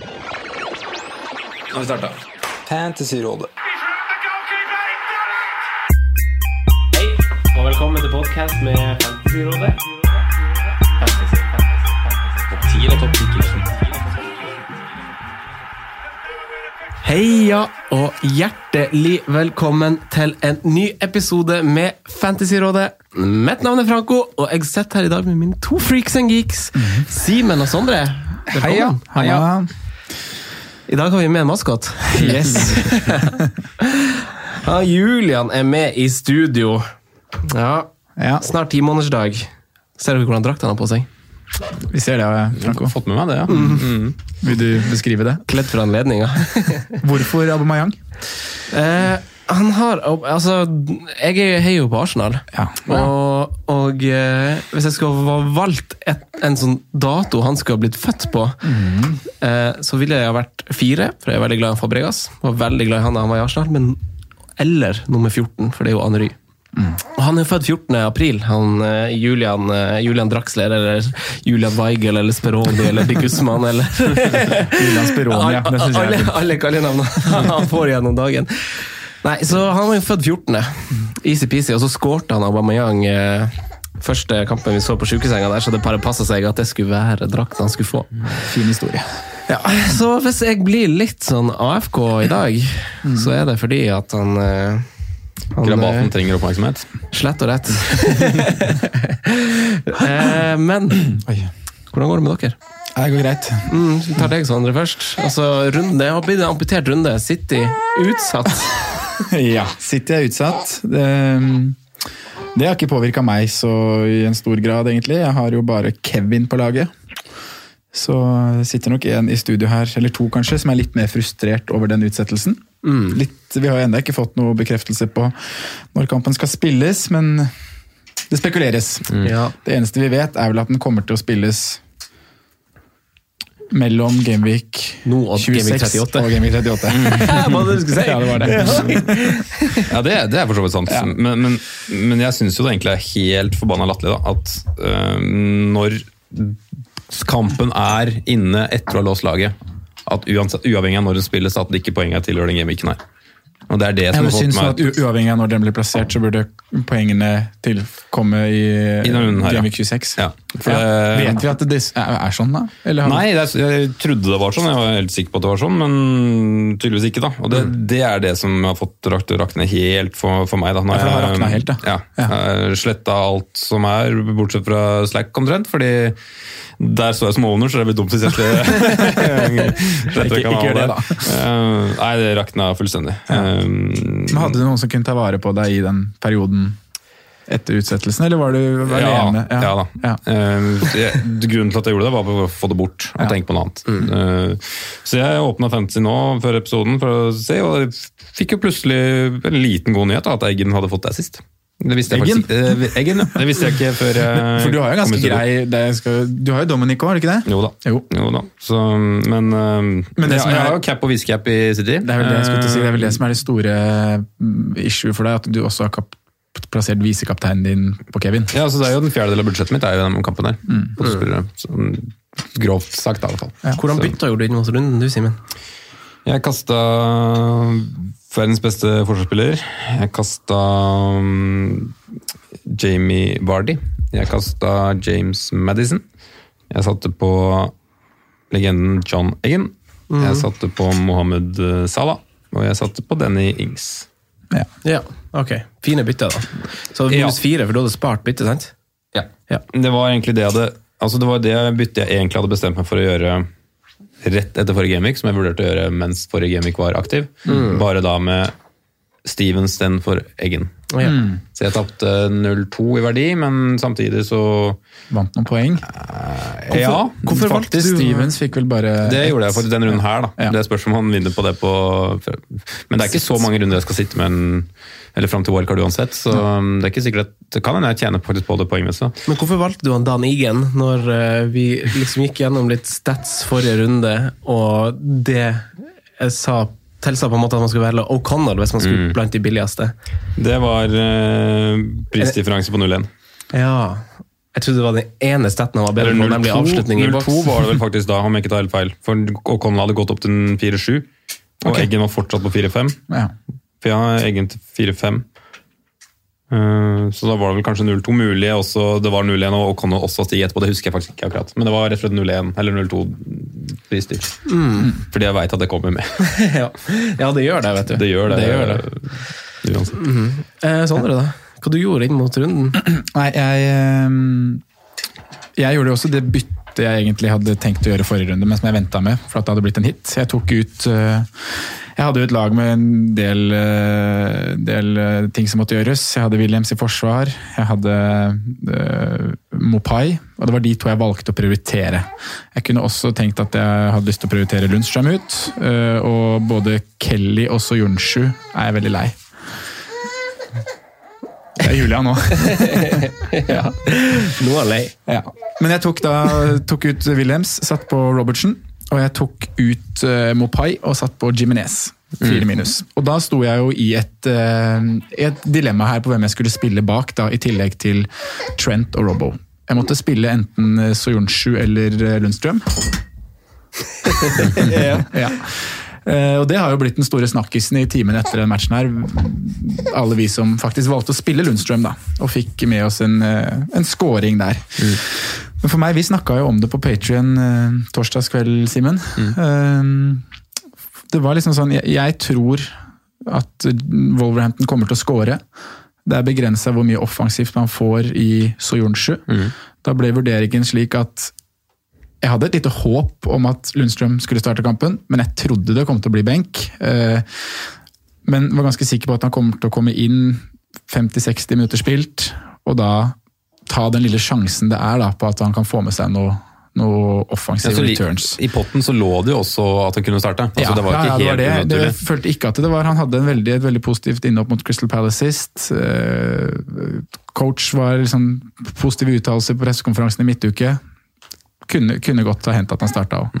Nå har vi starta. Fantasyrådet. Hei, og velkommen til podcast med Fantasyrådet. Fantasy, fantasy, fantasy. Topp 10 eller topp 10 Heia og hjertelig velkommen til en ny episode med Fantasyrådet. Mitt navn er Franco, og jeg sitter her i dag med mine to freaks and geeks, Simen og Sondre. Velkommen. Heia. I dag har vi med en maskot. Yes. Ja, Julian er med i studio. Ja, Ja, snart timånedersdag. Ser dere hvordan drakten har på seg? vi ser det, Franco. Fått med meg det, ja. Vil du beskrive det? Kledd for anledninga. Hvorfor Aubameyang? eh, han har Altså, jeg er- heier jo på Arsenal. Ja. Og, og eh, hvis jeg skulle ha valgt et, en sånn dato han skulle ha blitt født på, eh, så ville jeg ha vært fire, for jeg er veldig glad i Fabregas. Var veldig glad i han da han var i Arsenal, men eller nummer 14, for det er jo Henry. Og Han er født 14. april. Han, eh, Julian, eh, Julian Draxler eller Julian Weigel eller Speroni eller Big Guzman eller Julian Speroni, ja. Alle, alle kallenavnene han får gjennom dagen. Nei, så Han var jo født 14. Easy-peasy, og så skårte han Aubameyang eh, første kampen vi så på sjukesenga der, så det bare passa seg at det skulle være drakten han skulle få. Fin historie. Ja, Så hvis jeg blir litt sånn AFK i dag, så er det fordi at han, eh, han Krabaten eh, trenger oppmerksomhet. Slett og rett. eh, men hvordan går det med dere? Det går greit. Mm, vi tar deg, Sondre, først. Altså, runde, Det har blitt en amputert runde. City utsatt. Ja, City er utsatt. Det, det har ikke påvirka meg så i en stor grad, egentlig. Jeg har jo bare Kevin på laget. Så sitter nok en i studio her, eller to kanskje, som er litt mer frustrert over den utsettelsen. Litt, vi har jo ennå ikke fått noe bekreftelse på når kampen skal spilles, men det spekuleres. Ja. Det eneste vi vet, er vel at den kommer til å spilles mellom Gameweek Nå 26 Gameweek 38. og Gameweek 38. Hva var det du skulle si? Ja, det var det. Ja, det, det er for så vidt sant. Ja. Men, men, men jeg syns jo det egentlig er helt forbanna latterlig da, at uh, når kampen er inne etter å ha låst laget, at uansett, uavhengig av når den spilles, at det ikke poenget tilhører den gameweeken her. Og det er det Jeg som har syns fått at Uavhengig av når den blir plassert, så burde poengene tilkomme i, I ja. 26. ja, for Ja. Vet vi at det er, sånn, da? Eller Nei, er, jeg trodde det var sånn, jeg var helt sikker på at det var sånn, men tydeligvis ikke. da. Og det, Mm. det er det som har fått rakt rakne helt for, for meg. da. Når Ja, for det har jeg- raknet helt, da. Ja. Ja. Sletta alt som er, bortsett fra Slack omtrent, fordi der står jeg som owner, så det blir dumt hvis jeg sletter Ikke- ikke gjør det, da. Uh, Eh, Nei, det rakna fullstendig. Eh, Men Hadde du noen som kunne ta vare på deg i den perioden etter utsettelsen, eller var du alene? Ja, ja da. Ja. Så jeg, grunnen til at jeg gjorde det, var for å få det bort og Ja. tenke på noe annet. Eh, så jeg åpna Fantasy nå før episoden for å se, og jeg fikk jo plutselig en liten god nyhet da, at Eggen hadde fått det sist. Det visste jeg Eggen? faktisk. Eh, Eggen, ja. Det visste jeg ikke før jeg For du har jo ganske grei det skal, Du har jo Dominic òg, har du ikke det? Jo da. Jo. Jo da. Så, men Men det jeg, som jeg er- har jo cap og viscap i City. Det er vel det jeg skulle si, det er vel det som er det store mm, issue for deg, at du også har kap plassert visekapteinen din på Kevin. Ja, så det er jo Den fjerdedel av budsjettet mitt er jo den kampen der. Mm. Sånn, grovt sagt, i hvert fall. Ja. Hvordan bytta gjorde du inn mot runden, du, Simen? Jeg kasta verdens beste forsvarsspiller. Jeg kasta um, Jamie Vardy. Jeg kasta James Madison. Jeg satte på legenden John Eggen. Jeg satte på Mohammed eh, Salah. Og jeg satte på Denny Ings. Ja. Ja, ok. Fine bytter, da. Så Ja. minus fire, for du hadde spart byttet, sant? Ja. Ja. Det var egentlig det jeg hadde Altså det var det byttet jeg egentlig hadde bestemt meg for å gjøre rett etter forrige Gameweek, som jeg vurderte å gjøre mens forrige Gameweek var aktiv. Bare da med Stevens den for Eggen. Ja. Så jeg tapte 0-2 i verdi, men samtidig så Vant noen poeng. Ja, hvorfor valgte Faktisk, du- Stevens fikk vel bare det gjorde jeg for denne runden her, da. Ja. Det spørs om han vinner på det på Men det er ikke så mange runder jeg skal sitte med en eller fram til wildcard uansett, så ja. det er ikke sikkert at det kan hende jeg tjener faktisk på det poengmessig. Men hvorfor valgte du han Dan Igen når eh, vi liksom gikk gjennom litt stats forrige runde, og det jeg sa, tilsa på en måte at man skulle velge O'Connell hvis man skulle blant de billigste? Det var uh, prisdifferanse på 0-1. Ja. Jeg trodde det var den ene staten han var bedre på, nemlig 0-2 avslutning i boks. 0-2 var det vel faktisk da, om jeg ikke tar helt feil. For O'Connell hadde gått opp til 4-7, og okay. Eggen var fortsatt på 4-5. Ja. For jeg har egen til 4-5. Eh, Så da var det vel kanskje 0-2 mulig, også, det var 0-1 og O'Connell også stige etterpå. Det husker jeg faktisk ikke akkurat. Men det var rett og slett 0-1 eller 0-2 Mm. Fordi jeg veit at det kommer med. ja. ja, det gjør det, vet du. Det gjør det. det, gjør det. Uansett. Eh, Sondre, da? Hva du gjorde inn mot runden? Nei, jeg ehm, Jeg gjorde jo også det byttet jeg egentlig hadde tenkt å gjøre forrige runde, men som jeg venta med, for at det hadde blitt en hit. Jeg tok ut eh, Jeg hadde jo et lag med en del, eh, del eh, ting som måtte gjøres. Jeg hadde Williams i forsvar, jeg hadde uh, Mopai, og det var de to jeg valgte å prioritere. Jeg kunne også tenkt at jeg hadde lyst til å prioritere Lundstrøm ut, uh, og både Kelly og Soyunshu er jeg veldig lei. Det er Julia nå. ja. Nå er lei. Ja. Men jeg tok da tok ut Williams, satt på Robertsen. Og jeg tok ut uh, Mopai og satt på Jiminez. Fire minus. Og da sto jeg jo i et, uh, et dilemma her på hvem jeg skulle spille bak, da, i tillegg til Trent og Robbo. Jeg måtte spille enten Soyonshu eller eh, Lundstrøm. ja. Eh, og Det har jo blitt den store snakkisen i timen etter den matchen. her. Alle vi som faktisk valgte å spille Lundstrøm, da, og fikk med oss en, eh, en scoring der. Men for meg, Vi snakka jo om det på Patrion eh, torsdagskveld, Simen. Mm. det var liksom sånn, jeg, jeg tror at Wolverhampton kommer til å score. Det er begrensa hvor mye offensivt man får i Soyunshu. Da ble vurderingen slik at jeg hadde et lite håp om at Lundstrøm skulle starte kampen, men jeg trodde det kom til å bli benk. Eh, Men var ganske sikker på at han kommer til å komme inn 50-60 minutter spilt, og da ta den lille sjansen det er da, på at han kan få med seg noe, noe offensive ja, returns. I potten så lå det jo også at han kunne starte. Altså, det var ikke ja, det helt det. det. Jeg følte ikke at det var Han hadde en veldig, et veldig positivt innhopp mot Crystal Palace sist. Eh, Coach var liksom positive uttalelser på pressekonferansen i midtuke. Kunne, kunne godt ha hendt at han starta òg.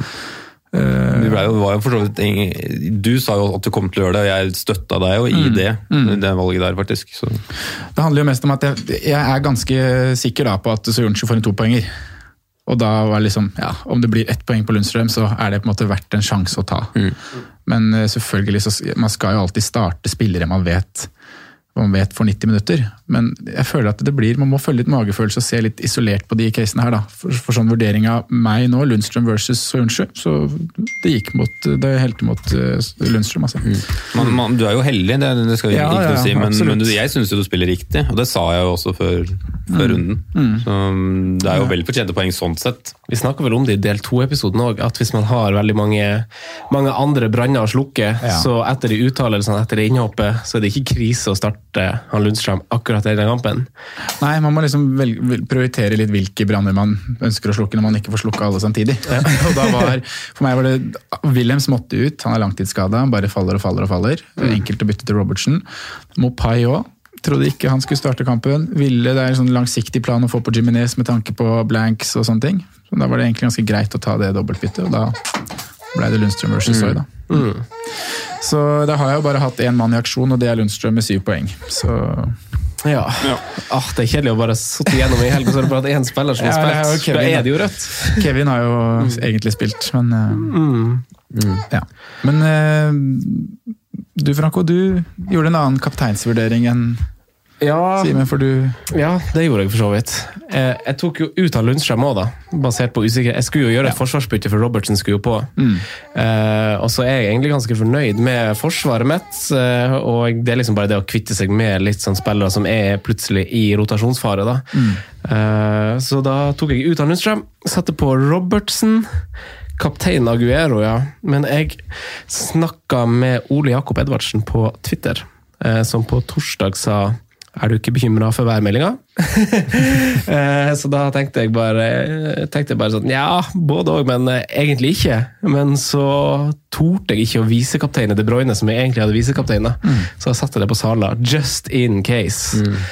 Du, sa jo at du kom til å gjøre det, og jeg støtta deg jo i Mm. det, det valget der, faktisk. Så. Det handler jo mest om at jeg, jeg er ganske sikker da på at Soyuncu får en topoenger. Og da var det liksom, ja, Om det blir ett poeng på Lundstrøm, så er det på en måte verdt en sjanse å ta. Men eh, selvfølgelig, så man skal jo alltid starte spillere man vet man vet for 90 minutter. Men jeg føler at det blir, man må følge litt magefølelse og se litt isolert på de casene her. da. For, for sånn vurdering av meg nå, Lundstrøm versus Sørensjø, så det gikk mot, det helte mot eh, Lundstrøm. altså. Man, man, du er jo heldig, det, det skal vi Ja, ikke ja, si, men, men du, jeg syns jo du spiller riktig, og det sa jeg jo også før, før runden. Så mm, det er jo vel fortjente poeng sånn sett. Vi snakka vel om det i del to-episoden òg, at hvis man har veldig mange, mange andre branner å slukke, Ja. så etter de uttalelsene etter det innhoppet, så er det ikke krise å starte han Lundstrøm akkurat i den kampen. Nei, man må liksom vel, vel, prioritere litt hvilke branner man ønsker å slukke når man ikke får slukka alle samtidig. og da var, For meg var det Williams måtte ut, han er langtidsskada, bare faller og faller og faller. Enkelt å bytte til Robertsen. Mopai òg. Trodde ikke han skulle starte kampen. Ville, Det er en sånn langsiktig plan å få på Jiminez med tanke på blanks og sånne ting. Så Da var det egentlig ganske greit å ta det dobbeltbyttet, og da ble det Lundstrøm versus Soy, da. Så da har jeg jo bare hatt én mann i aksjon, og det er Lundstrøm med syv poeng. Så Ja. Ah, det er kjedelig å bare sitte gjennom i helg og så er det bare at én spiller som har Ja, er spilt. Da Kevin, er det jo rødt. Kevin har jo egentlig spilt, men eh, Ja. Men eh, du Franco, du gjorde en annen kapteinsvurdering enn Ja, Simen, for du ja, det gjorde jeg for så vidt. Jeg, Jeg tok jo ut av Lundstrøm òg, da. Basert på usikkerhet. Jeg skulle jo gjøre et forsvarsbytte, for Robertsen skulle jo på. Eh, og så er jeg egentlig ganske fornøyd med forsvaret mitt. Uh, og det er liksom bare det å kvitte seg med litt sånn spillere som er plutselig i rotasjonsfare. da. Eh, så da tok jeg ut av Lundstrøm, satte på Robertsen. Kaptein Aguero, ja. Men jeg snakka med Ole Jakob Edvardsen på Twitter, eh, som på torsdag sa er du ikke bekymra for værmeldinga? Eh, så da tenkte jeg bare, tenkte jeg bare sånn Ja, både òg, men eh, egentlig ikke. Men så torde jeg ikke å vise kapteinen De Bruyne, som jeg egentlig hadde visekaptein. Mm. Så jeg satte det på Sala, just in case. Eh,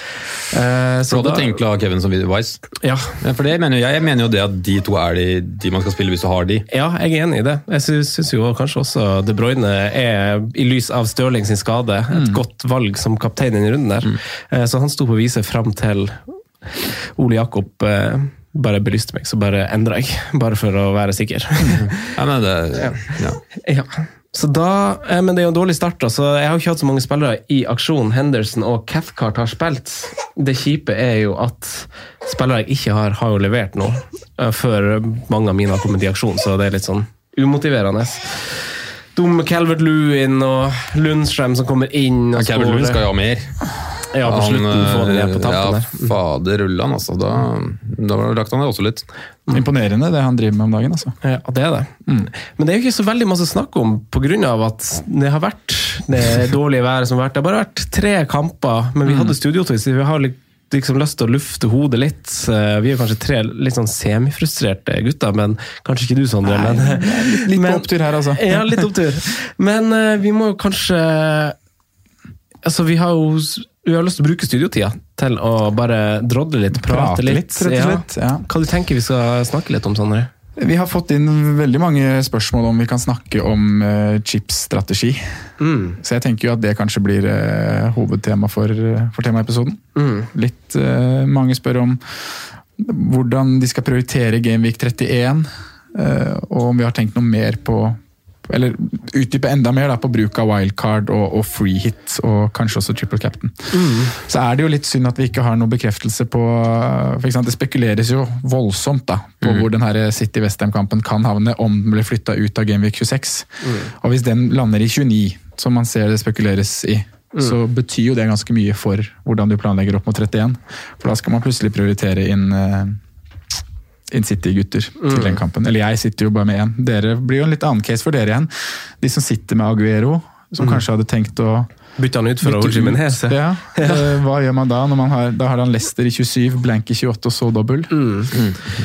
Så så du da, tenkt å ha Kevin som Wise? ja, Ja, for det mener jeg, jeg mener jo det at de to er de, de man skal spille hvis du har de. Ja, jeg er enig i det. Jeg syns, jo kanskje også De Bruyne er, i lys av Stirling sin skade, et godt valg som kaptein i runden der. Eh, Så han sto på viset fram til Ole Jakob uh, bare belyste meg, så bare endra jeg. Bare for å være sikker. Ja, men det, ja. ja. Så da, eh, men det er jo en dårlig start. da, så Jeg har jo ikke hatt så mange spillere i aksjon. Henderson og Cathcart har spilt. Det kjipe er jo at spillere jeg ikke har, har jo levert nå. eh, Før mange av mine har kommet i aksjon, så det er litt sånn umotiverende. Dum Calvert Lewin og Lundstrøm som kommer inn. og Lund scorer. skal jo ha mer. Ja, på slutten få det ned på tampen ja, der. fader rullan, altså. Da, da rakk han det også litt. Imponerende det han driver med om dagen. altså. Ja, det er det. Men det er jo ikke så veldig masse å snakke om pga. at det har vært det dårlige været som har vært. Det har bare vært tre kamper, men vi hadde studiotid, så vi har liksom lyst til å lufte hodet litt. Eh, Vi er kanskje tre litt sånn semifrustrerte gutter, men kanskje ikke du, Sondre. Nei, men, Litt på men- opptur her, altså. Ja, litt opptur. Men eh, vi må jo kanskje Altså, vi har jo vi har lyst til å bruke studiotida til å bare drodle litt, prate, Prate litt. litt, slett, ja. Hva du tenker vi skal snakke litt om, Sondre? Vi har fått inn veldig mange spørsmål om vi kan snakke om uh, chipsstrategi. Mm. Så jeg tenker jo at det kanskje blir uh, hovedtema for, for temaepisoden. Mm. Litt uh, Mange spør om hvordan de skal prioritere Gameweek 31, eh, og om vi har tenkt noe mer på eller utdype enda mer da, på bruk av wildcard og, og free hit, og kanskje også triple captain. Så er det jo litt synd at vi ikke har noen bekreftelse på for eksempel, Det spekuleres jo voldsomt da, på hvor den her City Westham-kampen kan havne om den blir flytta ut av Gameweek 26. Og hvis den lander i 29, som man ser det spekuleres i, så betyr jo det ganske mye for hvordan du planlegger opp mot 31. For da skal man plutselig prioritere inn eh, City-gutter til den kampen. Eller jeg sitter jo bare med én. Dere blir jo en litt annen case for dere igjen. De som sitter med Aguero, som kanskje hadde tenkt å Bytte han ut for Raúl Jimenez? ut. Ja. Eh, Hva gjør man da? Når man har, da har han Leicester i 27, Blank i 28 og så dobbel.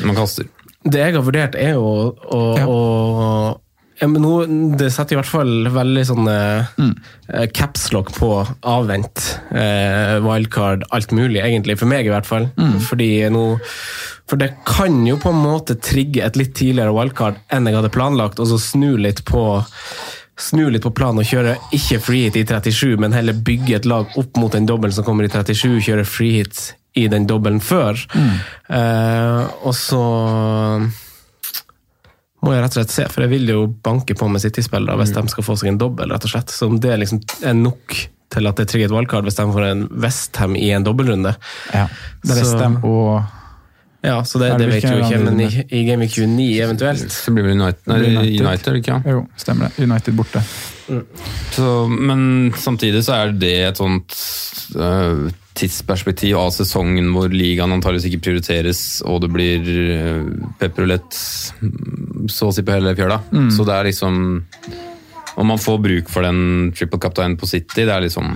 Man kaster. Det jeg har vurdert, er jo å, Ja. å ja, men nå, Det setter i hvert fall veldig sånn Mm. eh, capslock på avvent. Eh, wildcard, alt mulig, egentlig. For meg, i hvert fall. Mm. Fordi nå For det kan jo på en måte trigge et litt tidligere wildcard enn jeg hadde planlagt, og så snu litt på Snu litt på planen og kjøre ikke free hit i 37, men heller bygge et lag opp mot den dobbelen som kommer i 37, kjøre free hit i den dobbelen før. Eh, og så må jeg rett og slett se, for jeg vil jo banke på med City-spillere hvis de skal få seg en dobbel, rett og slett. Så om det liksom er nok til at det trigger et wildcard hvis de får en Westham i en dobbeltrunde. Ja. Det er Westham og Ja, så det, det det vet vi jo ikke, men i, i Game Week 29 eventuelt. Så blir vel United, nei, United. United ikke ja. Jo, stemmer det. United borte. Så, men samtidig så er det et sånt uh, tidsperspektiv av sesongen hvor ligaen antageligvis ikke prioriteres, og det blir øh, pepperulett mm, så å si på hele fjøla. Så det er liksom Om man får bruk for den triple captain på City, det er liksom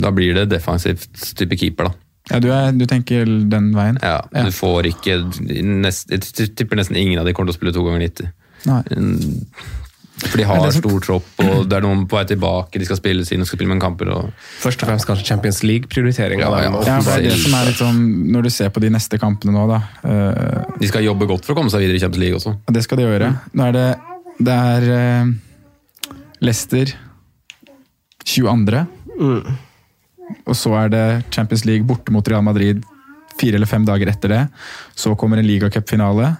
Da blir det defensivt type keeper, da. Ja, du, er, du tenker den veien? Ja, Ja. Du får ikke nest, Jeg tipper nesten ingen av de kommer til å spille to ganger 90. Nei. For de har som- stor tropp, og det er noen på vei tilbake, de skal spille sine, skal spille med kamper. og Først og fremst kanskje Champions League-prioritering. Ja, ja. sånn, Når du ser på de neste kampene nå, da. uh... De skal jobbe godt for å komme seg videre i Champions League også. Ja, det skal de gjøre. Nå er det Det er uh... Leicester 22. Mm. Og så er det Champions League borte mot Real Madrid fire eller fem dager etter det. Så kommer en ligacupfinale.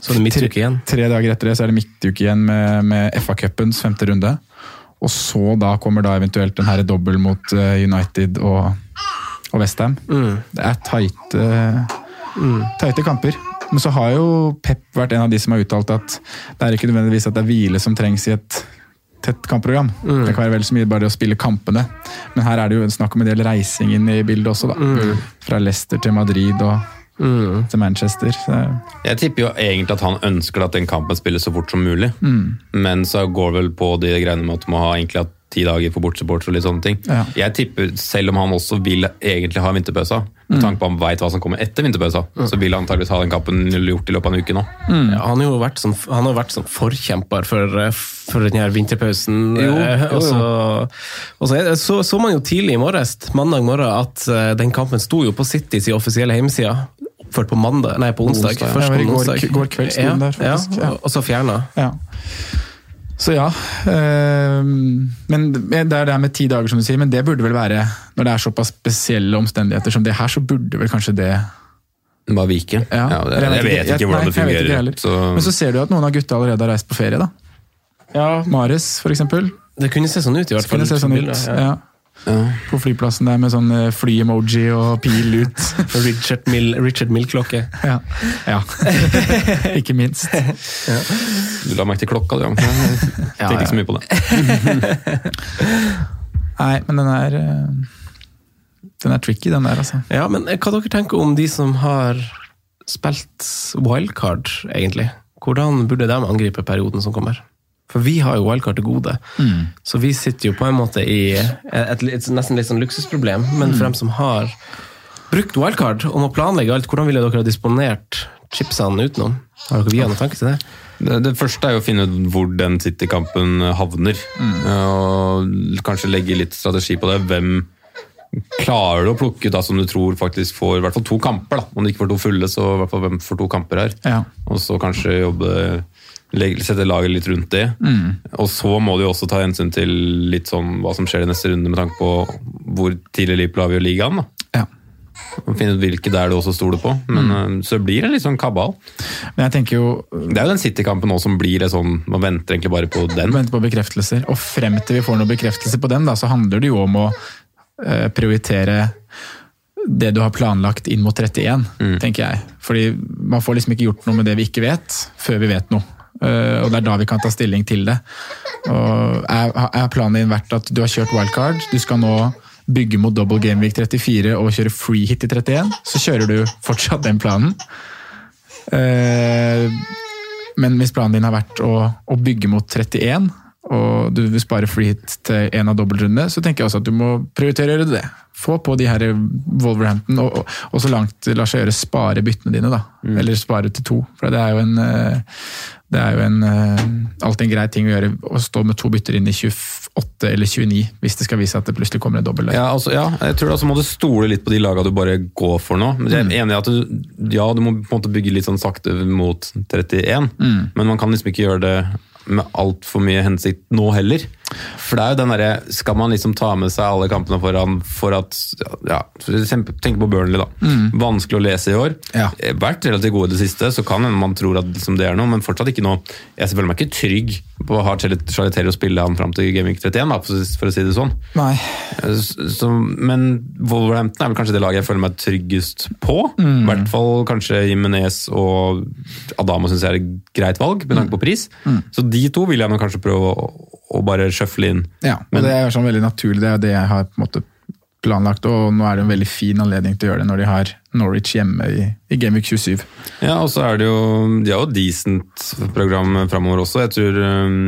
Så det er midtuke igjen. Tre dager etter det så er det midtuke igjen med, med FA-cupens femte runde. Og så da kommer da eventuelt den her dobbel mot eh, United og, og Westham. Mm. Det er tighte, tighte kamper. Men så har jo Pep vært en av de som har uttalt at det er ikke nødvendigvis at det er hvile som trengs i et tett kampprogram. Det kan være vel så mye bare å spille kampene. Men her er det jo snakk om en del reising inn i bildet også, da. Fra Leicester til Madrid og Mm. til Manchester. Så, Jeg tipper jo egentlig at han ønsker at den kampen spilles så fort som mulig. Men så går vel på de greiene med at du må ha egentlig hatt ti dager for bortsupporter og litt sånne ting. Ja. Jeg tipper, selv om han også vil egentlig ha vinterpausa, med tanke på han veit hva som kommer etter vinterpausa, så vil han antakeligvis ha den kampen gjort i løpet av en uke nå. Ja, han, har jo vært som, han har vært som forkjemper for, for den her vinterpausen. Jo, eh, jo, Og så, og så, så, så man jo tidlig i morges, mandag morgen, at eh, den kampen sto jo på City sin offisielle hjemmeside. Oppført på mandag, nei på onsdag. onsdag, ja. Først Ja, på i går- onsdag. går kveld sto der, faktisk. Ja, Ja. og- og så fjerna. ja. Så ja. Øh, men det er det med ti dager, som du sier, men det burde vel være Når det er såpass spesielle omstendigheter som det her, så burde vel kanskje det Bare vike. ja. Ja, det, jeg, vet ikke hvordan det fungerer. Nei, ikke så, Men så ser du at noen av gutta allerede har reist på ferie, da. Ja, Mares, for eksempel. Det kunne se sånn ut, i hvert fall. Det Kunne se sånn ut. Ja. Ja. ja. På flyplassen der med sånn eh, fly-emoji og pil ut. Richard Mill, Richard Mill-klokke. Ja. ja. ikke minst. Du la merke til klokka, du. Ja. Jeg Ja, tenkte ja. ikke så mye på det. Nei, men den er eh, Den er tricky, den der, altså. Ja, men hva dere tenker om de som har spilt wildcard, egentlig? Hvordan burde de angripe perioden som kommer? For vi har jo wildcard til gode, så vi sitter jo på en måte i et, et nesten litt sånn luksusproblem. Men for dem som har brukt wildcard og må planlegge alt, hvordan ville dere ha disponert chipsene utenom? Har dere via noen tanke til det? Det, det første er jo å finne ut hvor den City-kampen havner. Og kanskje legge litt strategi på det. Hvem klarer du å plukke ut da, som du tror faktisk får i hvert fall to kamper? da. Om du ikke får to fulle, så i hvert fall hvem får to kamper her. Ja. Og så kanskje jobbe Sette laget litt rundt det. Og så må du jo også ta hensyn til litt sånn hva som skjer i neste runde, med tanke på hvor tidlig Liverpool avgjør ligaen. da. ja. Finne ut hvilke det er du også stoler på. Men mm. så blir det litt sånn kabal. Men jeg tenker jo Det er jo den City-kampen som blir det sånn Man venter egentlig bare på den. Venter på bekreftelser. Og frem til vi får noen bekreftelser på den, da, så handler det jo om å eh, prioritere det du har planlagt inn mot 31, tenker jeg. Fordi man får liksom ikke gjort noe med det vi ikke vet, før vi vet noe. Eh, og det er da vi kan ta stilling til det. Og er, planen din vært at du har kjørt wildcard, du skal nå bygge mot double gameweek 34 og kjøre free hit i 31, så kjører du fortsatt den planen. Eh, men hvis planen din har vært å bygge mot 31, og du vil spare hit til en av dobbeltrundene, så tenker jeg også at du må prioritere å gjøre det. Få på de her Wolverhampton, og, og, og så langt det lar seg gjøre, spare byttene dine. da. Eller spare til to. For det er jo en eh, det er jo en, eh, alltid en grei ting å gjøre å stå med to bytter inn i 28 eller 29, hvis det skal vise at det plutselig kommer en dobbel der. Ja, altså, ja, jeg tror altså må du stole litt på de laga du bare går for nå. Men jeg er enig i at du, ja, du må på en måte bygge litt sånn sakte mot 31, men man kan liksom ikke gjøre det med altfor mye hensikt nå heller. For det er jo den derre Skal man liksom ta med seg alle kampene foran for at ja, Tenk på Burnley, da. Vanskelig å lese i år. Ja. Eh, Vært relativt gode i det siste, så kan man tror at liksom det er noe, men fortsatt ikke noe Jeg føler meg ikke trygg på har ha Charlie Taylor spille han fram til Gaming 31, da, for, å si det sånn. Nei. Så, men Wolverhampton er vel kanskje det laget jeg føler meg tryggest på. I hvert fall kanskje Jimenez og Adamo syns jeg er et greit valg, med tanke på pris. Så de to vil jeg kanskje prøve å, å bare sjøfle inn. Ja, men, Men- det er sånn veldig naturlig. Det er det jeg har på en måte planlagt, og nå er det en veldig fin anledning til å gjøre det når de har Norwich hjemme i, i Gameweek 27. Ja, og så er det jo De har jo decent program framover også. Jeg tror, um,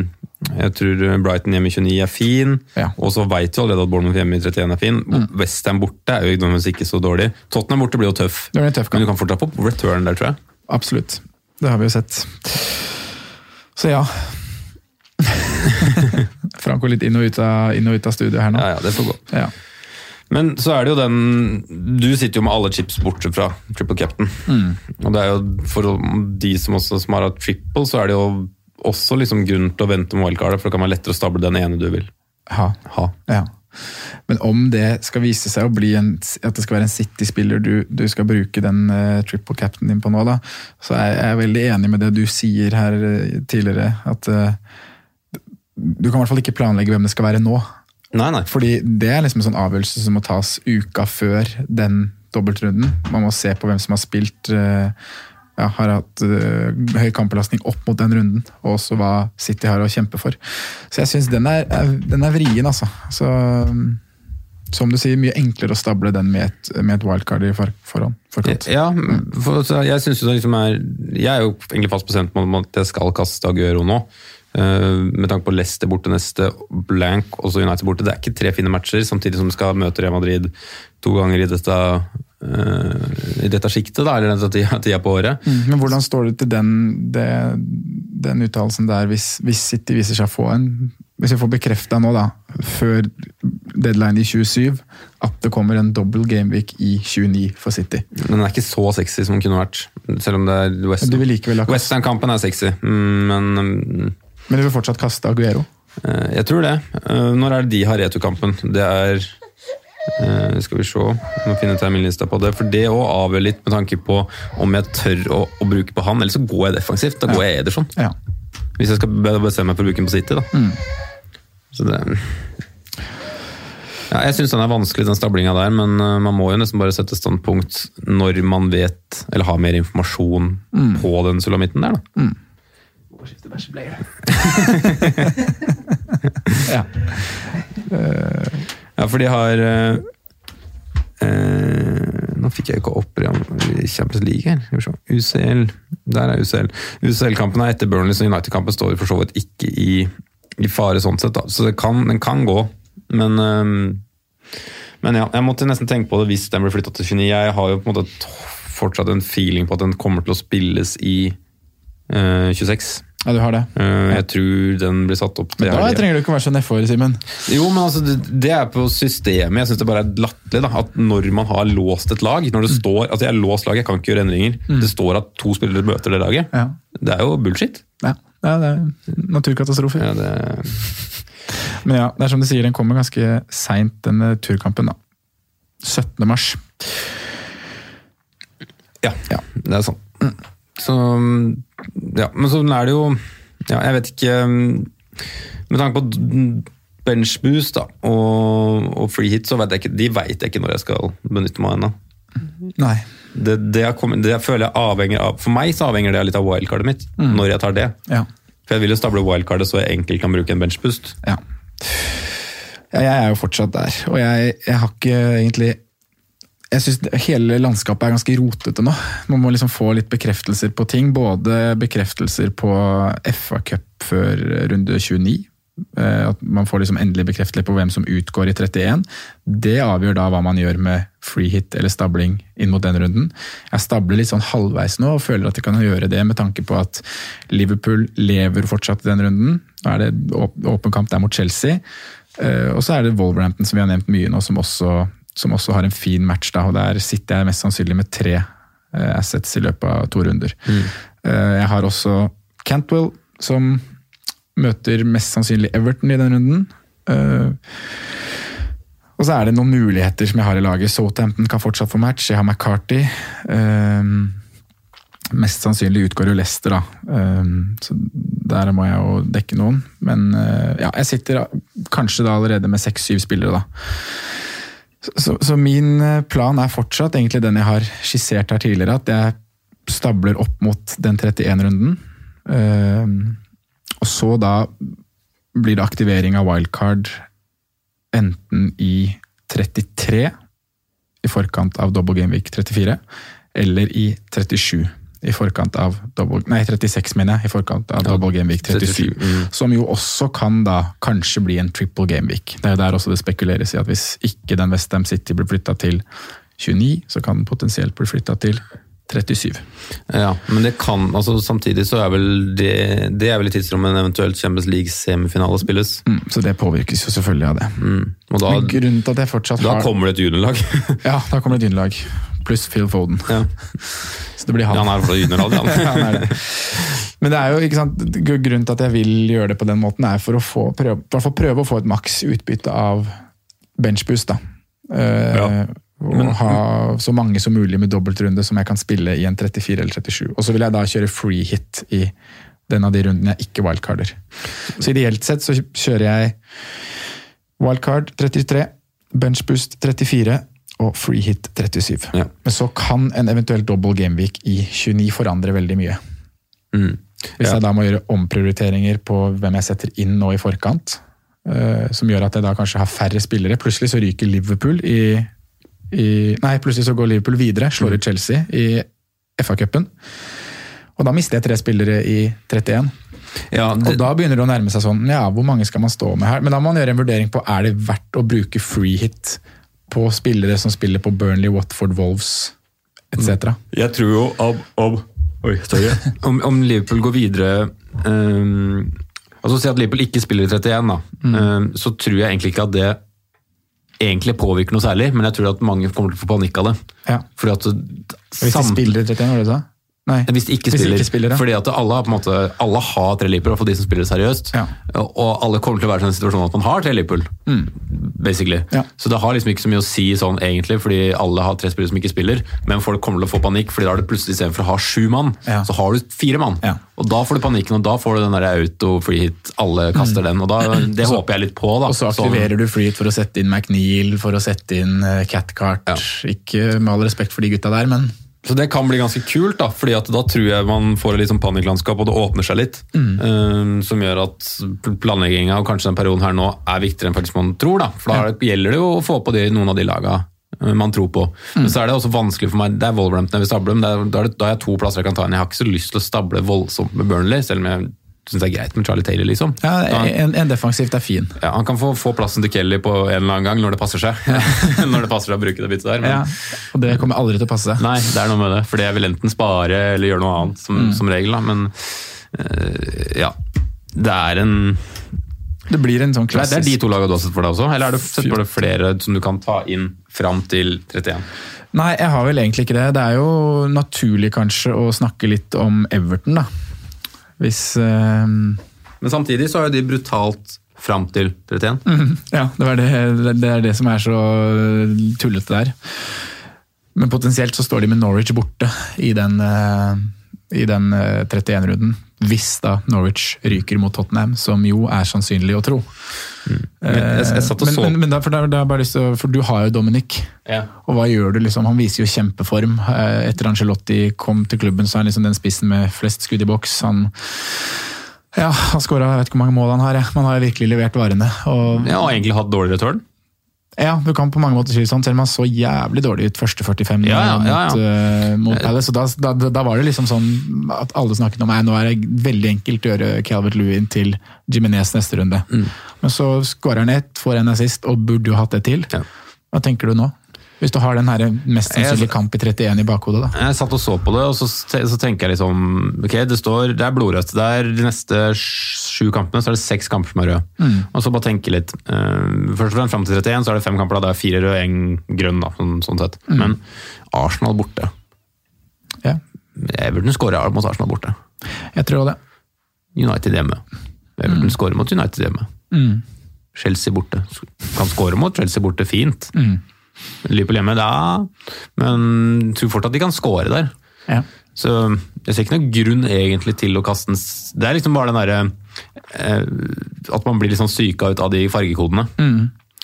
jeg tror Brighton hjemme i 29 er fin. Ja. Og så veit vi allerede at Bournemouth hjemme i 31 er fin. Westham borte er jo nødvendigvis ikke så dårlig. Tottenham borte blir jo tøff. Det blir tøff. Men du kan fortsatt få return der, tror jeg. Absolutt. Det har vi jo sett. Så ja. Franco litt inn og ut av, inn og ut av studio her nå. Ja, ja, det får gå. Ja. Men så er det jo den Du sitter jo med alle chips bortsett fra triple captain. Og det er jo for de som også som har hatt triple, så er det jo også liksom grunn til å vente med wildcardet, for det kan være lettere å stable den ene du vil Ha. ha. ja. Men om det skal vise seg å bli en, at det skal være en City-spiller du, du skal bruke den uh, triple captain din på nå, da, så er jeg veldig enig med det du sier her uh, tidligere. At uh, du kan i hvert fall ikke planlegge hvem det skal være nå. Nei, nei. Fordi det er liksom en sånn avgjørelse som må tas uka før den dobbeltrunden. Man må se på hvem som har spilt eh, ja, har hatt uh, høy kampbelastning opp mot den runden, og også hva City har å kjempe for. Så jeg syns den, den er vrien, altså. Så, mm, som du sier, mye enklere å stable den med et, med et wildcard i for, forhånd. forkant. Ja, for, så jeg synes jo det liksom er Jeg er jo egentlig fast bestemt på at jeg skal kaste Aguero nå. Eh, med tanke på Leicester borte neste, blank og så United borte. Det er ikke tre fine matcher, samtidig som de skal møte Real Madrid to ganger i dette, eh, i dette sjiktet, eller denne tida, på året. Mm, Men hvordan står det til den, det, den uttalelsen der, hvis, hvis City viser seg å få en Hvis vi får bekrefta nå, da, før deadline i 27, at det kommer en double gameweek i 29 for City Men Den er ikke så sexy som den kunne vært, selv om det er Western. Westham-kampen er sexy, mm, men mm, Men du vil fortsatt kaste Aguero? Eh, Jeg tror det. Eh, Når er det de har returkampen? Det er eh, Skal vi se, må finne terminlista på det. For det òg avgjør litt med tanke på om jeg tør å, å bruke på han, eller så går jeg defensivt. Da går jeg Ederson. Ja. Hvis jeg skal be- bestemme meg for å bruke den på City, da. Så det ja, Jeg syns den er vanskelig, den stablinga der, men man må jo nesten bare sette standpunkt når man vet, eller har mer informasjon på den sulamitten der, da. ja. Ja, for de har eh, eh, Nå fikk jeg ikke opp Champions League her. UCL. Der er UCL. UCL-kampen er etter Burnley, så United-kampen står for så vidt ikke i, i fare sånn sett. Da. Så kan, den kan gå. Men, eh, men ja, jeg måtte nesten tenke på det hvis den blir flytta til 29. Jeg har jo på en måte fortsatt en feeling på at den kommer til å spilles i uh, 26. ja, du har det. Eh, jeg tror den blir satt opp til Da helga. trenger du ikke være så nedfor, Simen. Jo, men altså, det, er på systemet. Jeg syns det bare er latterlig. At når man har låst et lag Når det står altså jeg har låst laget, jeg kan ikke gjøre endringer. Det står at to spillere møter det laget. Ja. Det er jo bullshit. Ja. ja, det er naturkatastrofe. Ja, det, Men ja, det er som du sier, den kommer ganske seint, denne turkampen. da. 17. mars. ja, Ja. det er sånn. Så Ja, men sånn er det jo Ja, jeg vet ikke Med tanke på benchboost da, og, og free hit, så vet jeg ikke, de vet jeg ikke når jeg skal benytte meg av ennå. Nei. Det, det, jeg kommet- det føler jeg avhenger av For meg så avhenger det litt av wildcardet mitt, når jeg tar det. Ja. For jeg vil jo stable wildcardet så jeg enkelt kan bruke en benchboost. Ja jeg er jo fortsatt der, og jeg, jeg har ikke egentlig jeg synes Hele landskapet er ganske rotete nå. Man må liksom få litt bekreftelser på ting. Både bekreftelser på FA-cup før runde 29. eh, At man får liksom endelig bekreftelse på hvem som utgår i 31. Det avgjør da hva man gjør med free hit eller stabling inn mot den runden. Jeg stabler litt sånn halvveis nå og føler at jeg kan gjøre det med tanke på at Liverpool lever fortsatt i den runden. Nå er det åpen kamp der mot Chelsea. Eh, Og så er det Wolverhampton som vi har nevnt mye nå, som også, som også har en fin match. Da, og Der sitter jeg mest sannsynlig med tre eh, assets i løpet av to runder. Eh, Jeg har også Cantwell, som møter mest sannsynlig Everton i den runden. Eh, og så er det noen muligheter som jeg har i laget. Southampton kan fortsatt få match. Jeg har McCarty. Mest sannsynlig utgår jo Leicester, da. Så der må jeg jo dekke noen. Men ja, jeg sitter kanskje da allerede med seks-syv spillere, da. Så, så min eh, plan er fortsatt egentlig den jeg har skissert her tidligere, at jeg stabler opp mot den 31-runden. og så da blir det aktivering av wildcard enten i 33 i forkant av double game week 34, eller i 37 i forkant av double, nei 36 mener jeg, i forkant av double game week 37. 37, mm. Som jo også kan da kanskje bli en triple game week. Det er jo der også det spekuleres i at hvis ikke den Westham City blir flytta til 29, så kan den potensielt bli flytta til 37. Ja, men det kan, altså samtidig så er vel det, det er vel i tidsrommet en eventuelt Champions League semifinale spilles. Mm, så det påvirkes jo selvfølgelig av det. Mm. Og da, Men grunnen til at jeg fortsatt da kommer det et juniorlag. Ja, da kommer det et innlag. Pluss Phil Foden. ja. Så det blir han. Han er fra juniorlag, Ja, han. han det. Men det er jo, ikke sant, grunnen til at jeg vil gjøre det på den måten, er for å få, prøve, for å, prøve å få et maks utbytte av benchboost. da. Uh, Ja. Og ha så mange som mulig med dobbeltrunde som jeg kan spille i en 34 eller 37. Og så vil jeg da kjøre free hit i den av de rundene jeg ikke wildcarder. Så ideelt sett så kjører jeg wildcard 33, benchboost 34 og free hit 37. Ja. Men så kan en eventuell double gameweek i 29 forandre veldig mye. Mm. Hvis Ja. jeg da må gjøre omprioriteringer på hvem jeg setter inn nå i forkant, uh, som gjør at jeg da kanskje har færre spillere. Plutselig så ryker Liverpool i, i Nei, plutselig så går Liverpool videre, slår ut Chelsea i FA-cupen. Og da mister jeg tre spillere i 31. Ja, Og da begynner det å nærme seg sånn, ja, hvor mange skal man stå med her? Men da må man gjøre en vurdering på er det verdt å bruke free hit på spillere som spiller på Burnley, Watford, Wolves etc. jeg tror jo om, om, oi, sorry. om, om Liverpool går videre um, altså Si at Liverpool ikke spiller i 31, da. Um, så tror jeg egentlig ikke at det egentlig påvirker noe særlig, men jeg tror at mange kommer til å få panikk av det. Ja. Fordi at Hvis de spiller i 31, var det du sa? Nei. Hvis de ikke de spiller. ikke spiller, ja. Fordi at alle på en måte, alle har tre Liverpool, for de som spiller seriøst. Ja. Og alle kommer til å være i den situasjonen at man har tre Liverpool. basically. Mm. Ja. Så det har liksom ikke så mye å si sånn egentlig, fordi alle har tre spillere som ikke spiller. Men folk kommer til å få panikk, fordi da er det plutselig istedenfor å ha sju mann, så har du fire mann. Og da får du panikken, og da får du den der auto free hit. Alle kaster den. Og da, det håper jeg litt på. da. Mm. Og så Sånn- aktiverer du hit for å sette inn McNeil, for å sette inn eh, Catcart. Ikke med all respekt for de gutta der, men Så det kan bli ganske kult, da, fordi at da tror jeg man får et litt sånn panikklandskap, og det åpner seg litt. eh, som gjør at planlegginga og kanskje den perioden her nå er viktigere enn faktisk man tror. da, For da det- gjelder det jo å få på de, noen av de laga eh, man tror på. Men så er det også vanskelig for meg, det er Wolverhampton jeg vil stable, men er, da, er det, da har jeg to plasser jeg kan ta inn. Jeg har ikke så lyst til å stable voldsomt med Burnley, selv om jeg syns det er greit med Charlie Taylor, liksom. ja, en, en defensivt er fin. ja, han kan få, få plassen til Kelly på en eller annen gang når det passer seg. når det passer seg å bruke det byttet der. Men, Ja, og det kommer aldri til å passe. Nei, det er noe med det. Fordi jeg vil enten spare eller gjøre noe annet, som, Mm. som regel. Da. Men eh, ja. Det er en Det blir en sånn klassisk Nei, det er de to lagene du har sett for deg også? Eller er det, sett for deg flere som du kan ta inn fram til 31? Nei, jeg har vel egentlig ikke det. Det er jo naturlig kanskje å snakke litt om Everton, da. Hvis uh, Men samtidig så er jo de brutalt fram til 31. Ja, det, det, det er det som er så tullete der. Men potensielt så står de med Norwich borte i den, eh, i den eh, 31-runden. Hvis da Norwich ryker mot Tottenham, som jo er sannsynlig å tro. Men jeg, jeg satt og men, så men, men derfor, da, bare lyst til for du har jo Dominic. ja. Og hva gjør du liksom? Han viser jo kjempeform. Eh, Etter Angelotti kom til klubben, så er han liksom den spissen med flest skudd i boks. Han, ja, han skåra jeg vet ikke hvor mange mål han har, Ja. men han har virkelig levert varene. Og, ja, og egentlig hatt dårlig return. Ja, du kan på mange måter si det sånn, selv om han så jævlig dårlig ut første 45 Ja, ja, ja, mot, uh, mot Palace. Da, da, da var det liksom sånn at alle snakket om at nå er det veldig enkelt å gjøre Calvert Lewin til Jimenez neste runde. Mm. Men så skårer han ett, får en assist og burde jo hatt det til. Hva tenker du nå? Hvis du har den her mest sannsynlig kamp i 31 i bakhodet, da. Jeg satt og så på det, og så, så tenker jeg liksom Ok, det står, det er blodrødt. Det er de neste sju kampene så er det seks kamper som er røde. Mm. Og så bare tenke litt. eh, først og fremst fram til 31 så er det fem kamper. da, Det er fire røde, én grønn. da, sånn, sånn sett. Mm. Men Arsenal borte. Ja, Everton skårer mot Arsenal borte. jeg tror det. United hjemme. Everton skårer mot United hjemme. Mm. Chelsea borte. Kan skåre mot Chelsea borte fint. Mm. Liverpool hjemme, da. Men tror fortsatt de kan skåre der. Ja. Så jeg ser ikke noen grunn egentlig til å kaste den Det er liksom bare den derre eh, At man blir litt sånn syka ut av de fargekodene.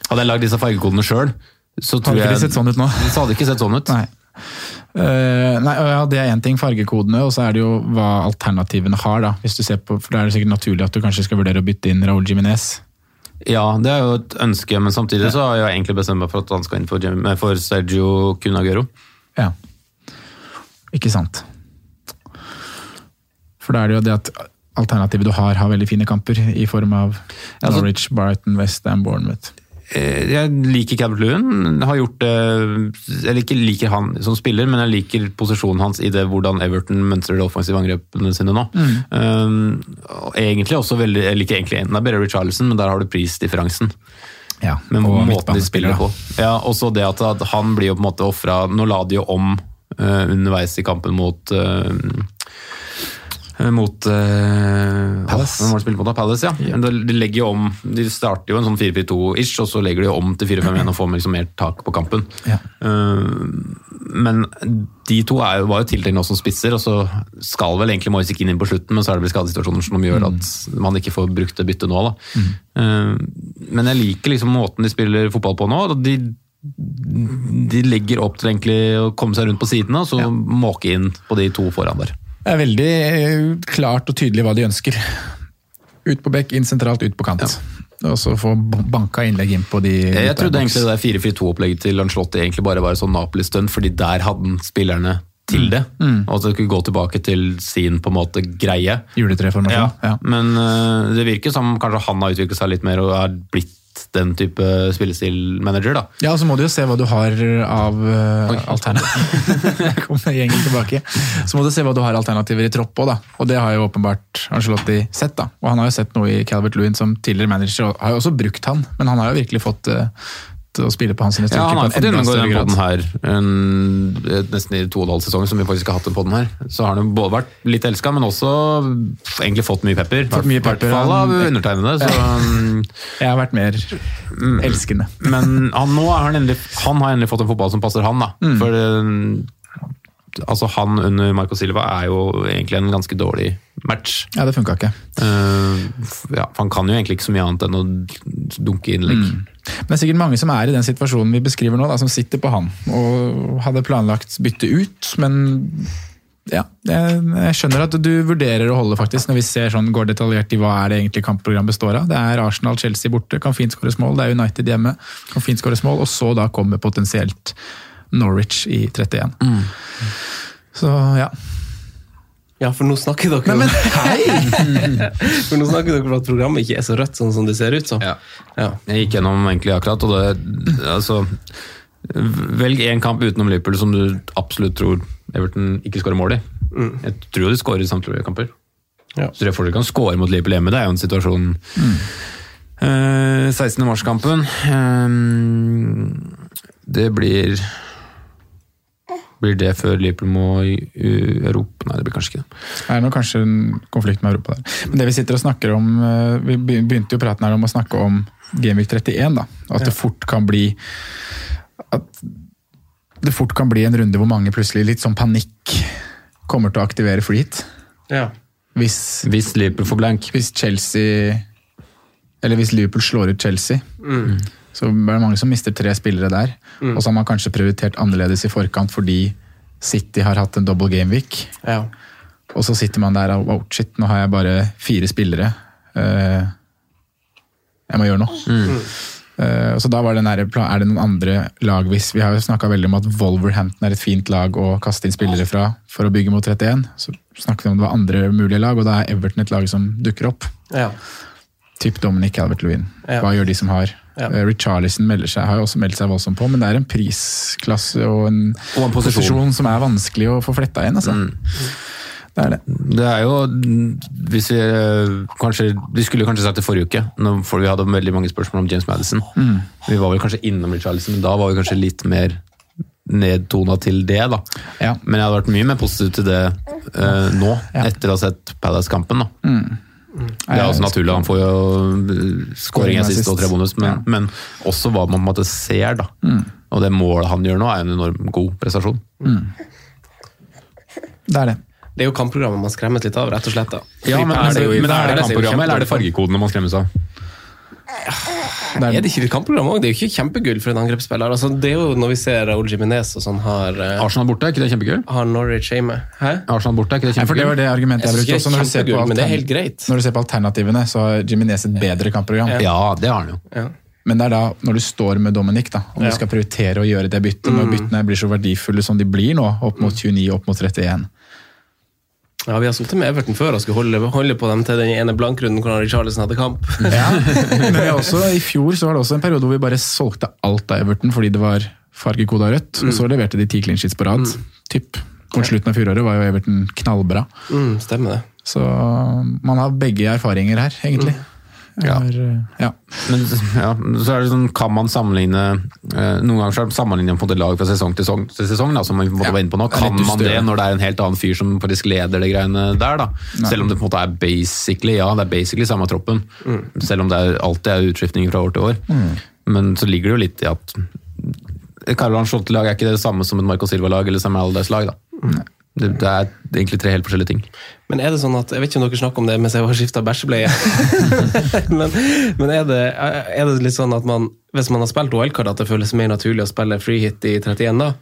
Hadde jeg lagd disse fargekodene sjøl, så tror hadde jeg sett sånn ut nå? Så hadde ikke sett sånn ut. Nei. Uh, nei, ja, Det er én ting, fargekodene, og så er det jo hva alternativene har. da, hvis du ser på, for Da er det sikkert naturlig at du kanskje skal vurdere å bytte inn Raúl Jiminez. Ja, det er jo et ønske, men samtidig så har jeg egentlig bestemt meg for at han skal inn for, for Sergio Cunagüero. Ja. Ikke sant. For da er det jo det at alternativet du har, har veldig fine kamper, i form av Norwich, Brighton, West Ham, Bournemouth. Eh, Jeg liker Calvert Lewin. Har gjort det Jeg ikke liker han som spiller, men jeg liker posisjonen hans i det hvordan Everton mønstrer de offensive angrepene sine nå. Um, og egentlig også veldig Jeg liker egentlig enten det er Berry Charlison, men der har du prisdifferansen. Ja, Men og måten de spiller på. Ja, også det at, at han blir jo på en måte ofra Nå la de jo om uh, underveis i kampen mot eh, mot uh, Palace. Hvem var det spilte mot da? Palace, ja. Men de, de legger jo om De starter jo en sånn 4-4-2-ish, og så legger de om til 4-5-1 og får liksom mer tak på kampen. Ja. Uh, men de to er jo, var jo tiltenkt nå som spisser, og så skal vel egentlig Moise ikke inn på slutten, men så er det vel skadesituasjoner som gjør at man ikke får brukt det byttet nå. Da. Eh, men jeg liker liksom måten de spiller fotball på nå. De, de legger opp til egentlig å komme seg rundt på sidene, og så måke inn på de to foran der. Det er veldig eh, klart og tydelig hva de ønsker. Ut på bekk, inn sentralt, ut på kant. Og så få banka innlegg inn på de Jeg trodde egentlig det der 4-4-2-opplegget til Lancelotti egentlig bare var sånn Napoli-stunt, fordi der hadde han spillerne til det. Og at det skulle gå tilbake til sin på en måte greie. Juletreformasjon. Ja. Men uh, det virker som kanskje han har utviklet seg litt mer og er blitt den type spillestil-manager. da. Ja, og så må du jo se hva du har av uh, alternativer. Gjengen tilbake. Så må du se hva du har alternativer i tropp òg, da. Og det har jo åpenbart Angelotti sett, da. Og han har jo sett noe i Calvert Lewin som tidligere manager, og har jo også brukt han. Men han har jo virkelig fått, uh, å spille på hans sine Ja, han har fått gjennomgå større den podden her en, nesten i to og en halv sesong, som vi faktisk har hatt den podden her. Så har han jo både vært litt elska, men også egentlig fått mye pepper. Fått mye I hvert pepper, fall av undertegnede. Så, um, Jeg har vært mer elskende. men han, nå har han, endelig, han har endelig fått en fotball som passer han, da. Mm. For um, altså, han under Marco Silva er jo egentlig en ganske dårlig match. Ja, det funka ikke. Uh, ja, han kan jo egentlig ikke så mye annet enn å dunke innlegg. Men det er sikkert mange som er i den situasjonen vi beskriver nå, da, som sitter på han og hadde planlagt bytte ut, men ja, jeg, jeg skjønner at du vurderer å holde, faktisk, når vi ser sånn, går detaljert i hva er det egentlig kampprogrammet består av. Det er Arsenal-Chelsea borte, kan fint skåres mål. Det er United hjemme, kan fint skåres mål. Og så da kommer potensielt Norwich i 31. Så ja. Ja, for nå snakker dere Nei, men hei! For nå snakker dere om at programmet ikke er så rødt sånn som det ser ut som. Ja. Ja. Jeg gikk gjennom egentlig akkurat, og det altså, Velg én kamp utenom Liverpool som du absolutt tror Everton ikke skårer mål i. Jeg tror de skårer i samtlige kamper. Ja. Så det de kan skåre mot Liverpool hjemme, det er jo en situasjon. Eh, 16. mars-kampen um, Det blir Blir det før Liverpool må i Europa? Nei, det blir kanskje ikke det. Det er nå kanskje en konflikt med Europa der. Men det vi sitter og snakker om, eh, vi begynte jo praten her om å snakke om Gameweek 31, da. At det fort kan bli at det fort kan bli en runde hvor mange plutselig litt sånn panikk kommer til å aktivere free. Ja. Hvis, Hvis Liverpool får blank. hvis Chelsea Eller hvis Liverpool slår ut Chelsea, så er det mange som mister tre spillere der. Og så har man kanskje prioritert annerledes i forkant fordi City har hatt en double game week. ja. Og så sitter man der og wow, shit, nå har jeg bare fire spillere. Eh, jeg må gjøre noe. Mm. og så da var det den der, Er det noen andre lag hvis Vi har jo snakka veldig om at Wolverhampton er et fint lag å kaste inn spillere fra for å bygge mot 31. Så snakket vi om det var andre mulige lag, og da er Everton et lag som dukker opp. ja. Typ Dominic Calvert-Lewin. Ja. Hva gjør de som har? Ja. Eh, Richarlison melder seg, har jo også meldt seg voldsomt på, men det er en prisklasse og en, Og en posisjon. posisjon som er vanskelig å få fletta inn. Altså. Det er det. Det er jo hvis vi, eh, kanskje, vi skulle kanskje sagt det forrige uke, når- for vi hadde veldig mange spørsmål om James Madison. Vi var vel kanskje innom Richarlison, men da var vi kanskje litt mer nedtona til det. da. Ja. Men jeg hadde vært mye mer positiv til det eh, nå, Ja. etter å ha sett Palace-kampen. da. Det er også naturlig, han får jo eh, skåring sist og tre bonus, men, Ja. men også hva man på en måte ser. da. Og det målet han gjør nå, er en enorm god prestasjon. Det er det. Det er jo kampprogrammet man skremmes litt av, rett og slett. da. Ja, men, er det, jo men er det kampprogrammet, eller er det fargekodene man skremmes av? det Er er det ikke et kampprogram òg? Det er jo ikke kjempegull for en angrepsspiller. Altså, det er jo når vi ser Raúl Jiminez og sånn har, uh, Arsenal borte, er ikke det kjempegull? har Norwich hjemme. Hæ? Arsenal borte, er ikke det Nei, for Det var det argumentet jeg Jeg brukte. Når du, ser på men det er helt greit. når du ser på alternativene, så har Jiminez et bedre kampprogram. Ja. Ja, det har han jo. Ja. Men det er da når du står med Dominic, da, om Ja. du skal prioritere å gjøre det byttet, når byttene blir så verdifulle som de blir nå, opp mot 29, opp mot 31. ja, Vi har sittet med Everton før og skulle holde, holde på dem til den ene blankrunden hvor Richarlison hadde kamp. Ja. Men også, i fjor så var det også en periode hvor vi bare solgte alt av Everton fordi det var fargekoda rødt, og så leverte de ti clean sheets på rad. Typ. Mot slutten av fjoråret var jo Everton knallbra. Mm, stemmer det. Så man har begge erfaringer her, egentlig. Jeg Ja. eh, ja. Men ja, så er det sånn, kan man sammenligne eh, Noen ganger så er det sammenligne på en lag fra sesong til sesong, til sesong da, som man på var inne på nå. det Kan man det når det er en helt annen fyr som faktisk leder de greiene der? da? Selv om det på en måte er basically ja, det er basically samme troppen. Selv om det er, alltid er utskiftninger fra år til år. Men så ligger det jo litt i at et Carlo Scholte-lag er ikke det samme som et Marco Silva-lag eller Sam Aldes-lag. da. Det, det er egentlig tre helt forskjellige ting. Men er det sånn at, Jeg vet ikke om dere snakker om det mens jeg har skifta bæsjebleie. men men er, det, er det litt sånn at man, hvis man har spilt wildcard, at det føles mer naturlig å spille free hit i 31 da?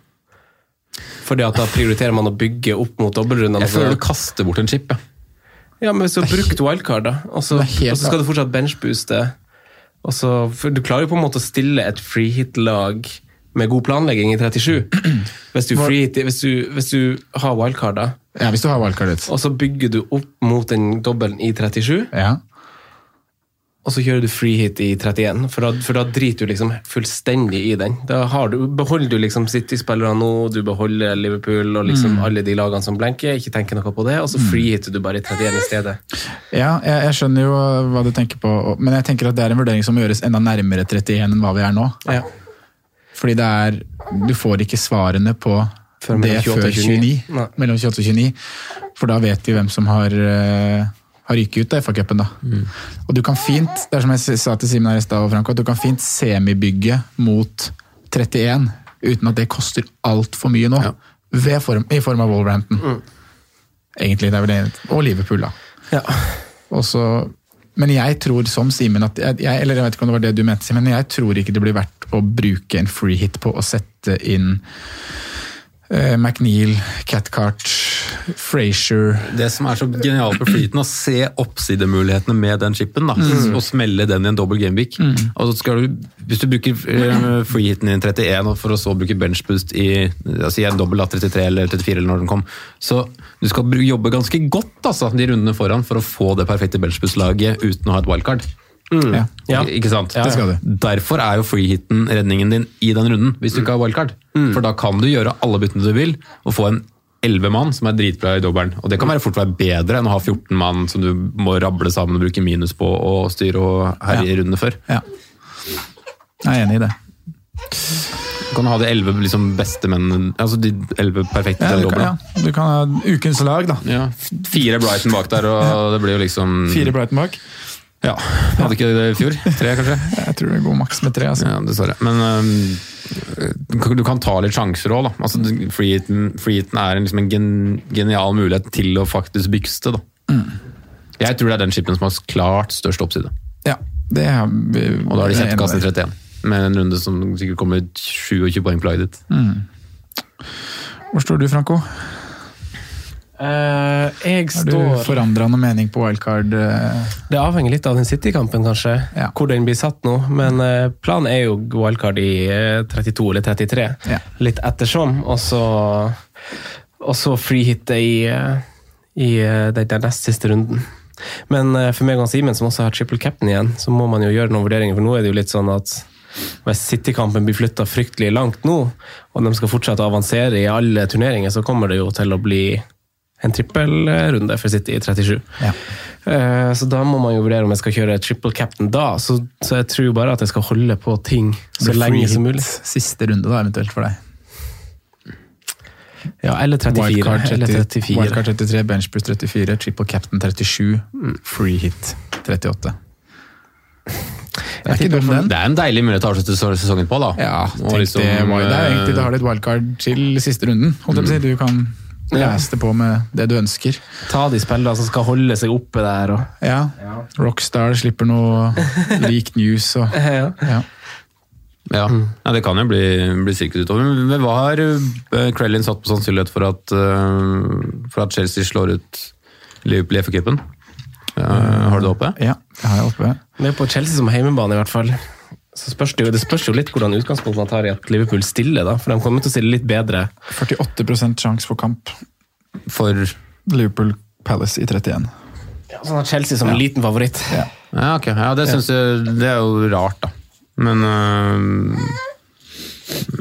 Fordi at da prioriterer man å bygge opp mot dobbeltrundene. Jeg føler så- du kaster bort en chip. Ja. Ja, men hvis du har brukt wildcard, da, og så, og så skal du fortsatt benchbooste og så, Du klarer jo på en måte å stille et freehit-lag med god planlegging i 37. Hvis du, free hvis du, hvis du har wildcard, da, ja, hvis du har wildcardet. og så bygger du opp mot den dobbelen i 37, Ja. og så kjører du free hit i 31, for da, for da driter du liksom fullstendig i den. Da har du, beholder du liksom City-spillerne nå, du beholder Liverpool og liksom alle de lagene som blenker, ikke tenker noe på det, og så free freehitter du bare i 31 i stedet. Ja, jeg, jeg skjønner jo hva du tenker på, men jeg tenker at det er en vurdering som må gjøres enda nærmere 31 enn hva vi er nå. Ja. Fordi det er Du får ikke svarene på Før det før 29. 29. Nei. Mellom 28 og 29. For da vet vi hvem som har, eh, har ryket ut av FA-cupen. da. Og du kan fint, det er som jeg sa til Simen her i stad, at du kan fint semibygge mot 31 uten at det koster altfor mye nå. Ja. Ved form, I form av Wolverhampton. Egentlig. det er vel det. Og Liverpool, da. Ja. Og så- men jeg tror som Simen at jeg, Eller jeg vet ikke om det var det du mente, Simen, men jeg tror ikke det blir verdt å bruke en free hit på å sette inn eh, McNeil, Catcart, Frazier Det som er så genialt på flyten, å se oppsidemulighetene med den chipen, da, Mm. og smelle den i en dobbel gameweek. Mm. så du, hvis du bruker eh, freehiten en 31, for å så bruke benchboost i altså i en dobbel 33 eller 34, eller når den kom, så du skal jobbe ganske godt altså, de rundene foran for å få det perfekte benchboost-laget uten å ha et wildcard. Ja. Ja. Ikke sant? Du. Derfor er jo freehiten redningen din i den runden, hvis du ikke har wildcard. For da kan du gjøre alle byttene du vil, og få en 11 mann som er dritbra i dobbelen. Og det kan være fort være bedre enn å ha 14 mann som du må rable sammen og bruke minus på og styre og herje i rundene før. ja. Jeg er enig i det. Du kan ha de 11 liksom, beste mennene, altså de 11 perfekte Ja, du, kan, ja. du kan ha ukens lag, da. Ja, fire Brighton bak der, og det blir jo liksom Fire Brighton bak. Ja, Hadde ikke det i fjor? Tre, kanskje? Jeg tror det går maks med tre. altså. Ja, dessverre. Men um, du kan ta litt sjanser òg, da. Altså, Freeheaten er en, liksom en gen, genial mulighet til å faktisk bykste, da. Jeg tror det er den chipen som har klart størst oppside. Ja, det er vi- Og da har de kjempekassen 31. Med en runde som sikkert kommer 27 poeng på laget ditt. Hvor står du, Franco? Eh, jeg Har du står forandra noe mening på wildcard? eh? Det avhenger litt av den City-kampen, kanskje. Ja. Hvor den blir satt nå. Men eh, planen er jo wildcard i eh, 32 eller 33. Ja. Litt ettersom. Og så, og så freehitte i, i den nest siste runden. Men for meg og Simen, som også har triple cap'n igjen, så må man jo gjøre noen vurderinger. For nå er det jo litt sånn at hvis City-kampen blir flytta fryktelig langt nå, og de skal fortsette å avansere i alle turneringer, så kommer det jo til å bli en trippelrunde for City i 37. Ja. Eh, Så da må man jo vurdere om jeg skal kjøre triple captain da. Så, så jeg tror bare at jeg skal holde på ting så Blir lenge som mulig. Siste runde, da, eventuelt for deg. Ja, eller 34. Wildcard, eller 34. wildcard 33, bench pluss 34, triple captain 37, free hit 38. Det er ikke dum. Det er en deilig mulighet å avslutte sesongen på, da. Ja, tenk liksom, det, var- det er egentlig, Da har du et wildcard til siste runden. Holdt jeg på å si. Du kan lese det på med det du ønsker. Ta de spillerne som skal holde seg oppe der. Og, Ja, Rockstar slipper noe leak news og ja. ja. Ja. ja, det kan jo bli, bli sirkus utover. Men hva har uh, Krellin satt på sannsynlighet for at, eh, for at Chelsea slår ut Liverpool i FA-cupen? har du det oppe? ja, det har jeg oppe. Det er på Chelsea som hjemmebane, i hvert fall. Så spørs det, jo, det spørs jo litt hvordan utgangspunkt man tar i at Liverpool stiller, da. For de kommer til å stille litt bedre. 48% sjanse for kamp. For Liverpool Palace i 31. Ja, sånn at Chelsea som en liten favoritt. Ja. Ja, ok. Ja, det syns jeg Det er jo rart, da. Men øh,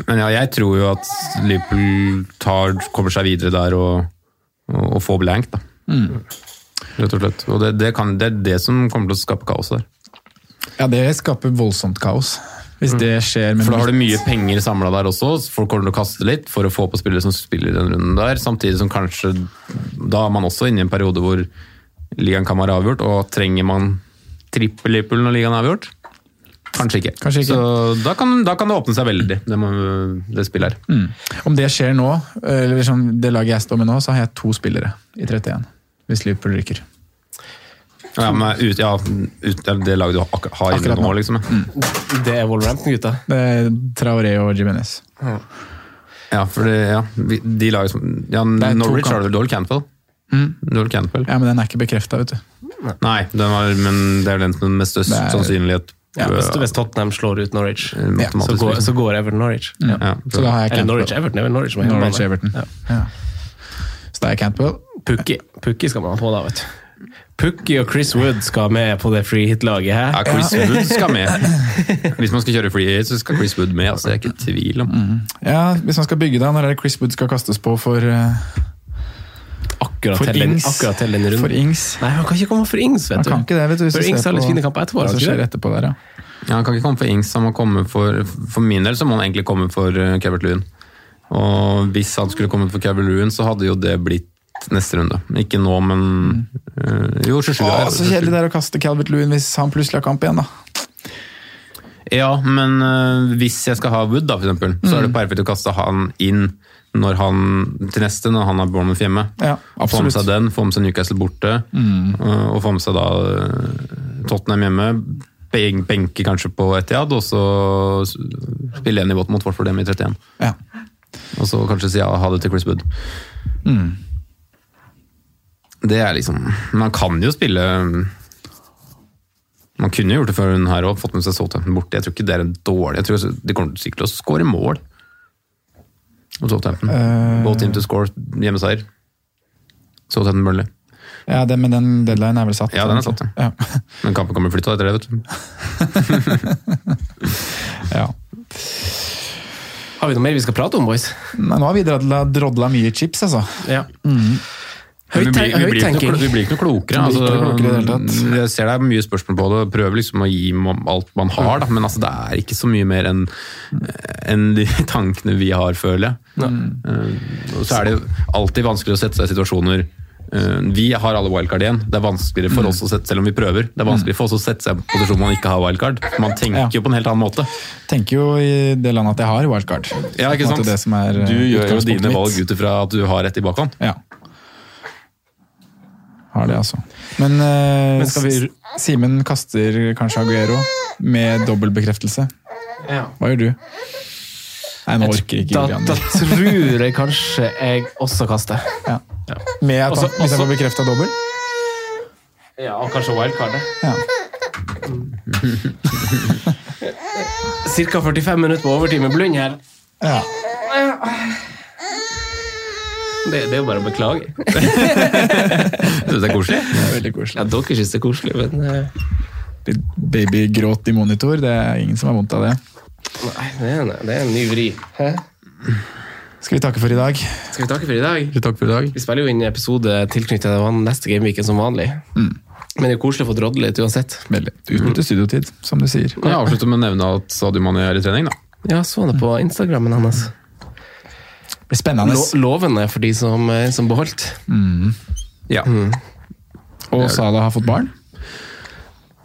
Men ja, jeg tror jo at Liverpool tar, kommer seg videre der og, og, og får blank, da. Rett og slett. Og det, det, kan, det er det som kommer til å skape kaos der. Ja, det skaper voldsomt kaos. Hvis det skjer med For da har du mye penger samla der også. Folk kommer til å kaste litt for å få på spillere som spiller den runden der. Samtidig som kanskje Da er man også inne i en periode hvor ligaen kan være avgjort, og trenger man trippel-lippel når ligaen er avgjort? Kanskje ikke. Kanskje ikke. Så da kan, da kan det åpne seg veldig, det, må, det spillet her. Mm. Om det skjer nå, eller liksom det laget jeg står med nå, så har jeg to spillere i 31. Hvis Liverpool ryker. Ja, men ut, ja, ut, det laget du har inne nå, liksom. Mm. Det er Wolverhampton-gutta. Det er Traoré og Jimenez. Ja, for det, ja, de laget som ja, Norwich har du Doyle Cantwell? Doyle Cantwell. Ja, men den er ikke bekrefta, vet du. Nei, den var, men det er den med størst er- sannsynlighet. Ja, hvis, hvis Tottenham slår ut Norwich, Ja, så går, så går Everton Norwich. Ja. Ja, Så da har jeg Eller. Det er Norwich som er Norwich hjemmebane. Everton. Ja. Ja. Så da er Cantwell. Pukki. Pukki skal man ha på da, vet du. Pukki og Chris Wood skal med på det free hit-laget Ja, Chris Chris Wood skal med. Hvis man skal kjøre free hit, så skal Chris Wood med. Altså, jeg er ikke tvil om. Ja, Hvis man skal bygge da, når er det Chris Wood skal kastes på for, uh, Akkurat, for til den, Ings? akkurat til den runden. For Ings. Nei, han kan ikke komme for Ings, vet Han du. kan ikke det, vet du. hvis For du Ings ser har litt fine kamper etterpå, han ikke skjer etterpå der, ja. Ja, Han kan ikke komme for Ings, han må komme for For min del så må han egentlig komme for uh, Kevert Lewin. Og hvis han skulle kommet for Kevert Lewin, så hadde jo det blitt neste runde. Ikke nå, men øh, Jo, 27 Å, er- så kjedelig det er å kaste Calvert Lewin hvis han plutselig har kamp igjen, da. Ja, men øh, hvis jeg skal ha Wood, da, for eksempel, så er det perfekt å kaste han inn når han, til neste, når han har Bournemouth hjemme. Ja, få med seg den, få med seg Newcastle borte, øh, og få med seg da Tottenham hjemme. Benke kanskje på Etiad, og så spille en i båt mot Watford dem i 31. Ja. Og så kanskje si ja, ha det til Chris Wood. Det er liksom Man kan jo spille Man kunne gjort det før hun her òg, fått med seg Southampton borte. Jeg tror ikke det er en dårlig Jeg tror De kommer sikkert til å skåre mål. mot Southampton. Uh, Both team to score hjemmeseier. Southampton Burnley. ja, det, men den deadline er vel satt? Ja, den er satt, ja. Men kampen kommer flytta etter det, vet du. ja. Har vi noe mer vi skal prate om, boys? Nei, nå har vi drodla, drodla mye chips, altså. Ja. Men vi blir, vi, blir ikke noe, vi blir ikke noe klokere. Vi blir ikke noe klokere Altså, tatt. jeg ser det er mye spørsmål på det, og prøver liksom å gi alt man har, da. men altså, det er ikke så mye mer enn en de tankene vi har, føler jeg. Eh, og så er det alltid vanskelig å sette seg i situasjoner eh, Vi har alle wildcard igjen. Det er vanskeligere Mm. for oss å sette, selv om vi prøver, det er vanskeligere for oss å sette seg i en posisjon man ikke har wildcard. Man tenker Ja. jo på en helt annen måte. Tenker jo i det landet at jeg har wildcard. Ja, ikke sant? Eh, du gjør jo dine valg ut ifra at du har et i bakhånd. Ja. Har det, altså. Men, uh, Men vi- Simen kaster kanskje Aguero med dobbel bekreftelse. Ja. Hva gjør du? Nei, nå orker ikke Da, Julian. da tror jeg kanskje jeg også kaster. Ja. Ja. Med at Også- han, hvis han også- får bekrefta dobbel? Ja, og kanskje wildcardet. Ja. Cirka 45 minutter på overtid med blund her. ja. Det, det er jo bare å beklage. Syns du det er koselig? Det er veldig koselig. Ja, dere syns det er koselig, men eh, Litt babygråt i monitor, det er ingen som har vondt av det. Nei, det er, en, det er en ny vri. Hæ? Skal vi takke for i dag? Skal vi takke for i dag? Takk for i dag. Vi spiller jo inn en episode tilknyttet neste gameweeken som vanlig. Men det er koselig å få drodle litt uansett. Veldig. Utnytte studiotid, som du sier. Kan jeg avslutte med å nevne at Sadio Mane er i trening, da? Ja, så det på Instagrammen hans. Blir spennende. Lo lovende for de som, eh, som beholdt. Ja. Og Salah har fått barn.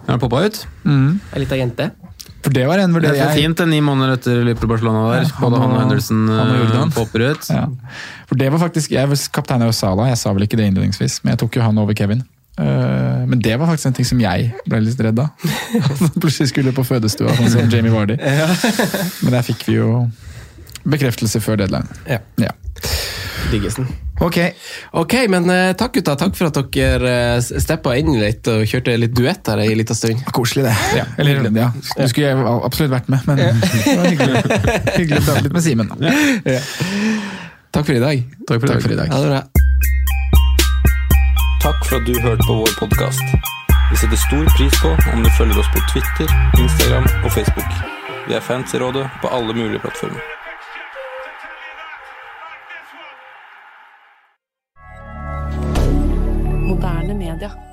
Hun har poppa ut. Ei lita jente. For det var en Det er fint, det, ni måneder etter Liverpool-Barcelona der. Ja, han han og Henderson han og eh, popper ut. Ja. For det var faktisk, Jeg kapteina jo Salah, jeg sa vel ikke det innledningsvis, men jeg tok jo han over Kevin. Eh, men det var faktisk en ting som jeg ble litt redd av. Plutselig skulle på fødestua, sånn som Jamie Vardy. Men der fikk vi jo bekreftelse før deadline. Ja. Ja. Diggesen. Ok. Ok, men uh, takk gutta. Takk for at dere uh, steppa inn litt og kjørte litt duett her ei lita stund. Koselig, det. Eller, ja. Du skulle jeg absolutt vært med, men det var hyggelig, hyggelig å prate litt med Simen. Ja. Takk for i dag. Takk for. Takk for i dag. Ha det bra. Takk for at du hørte på vår podkast. Vi setter stor pris på om du følger oss på Twitter, Instagram og Facebook. Vi er fans i rådet på alle mulige plattformer. hebdomadaire.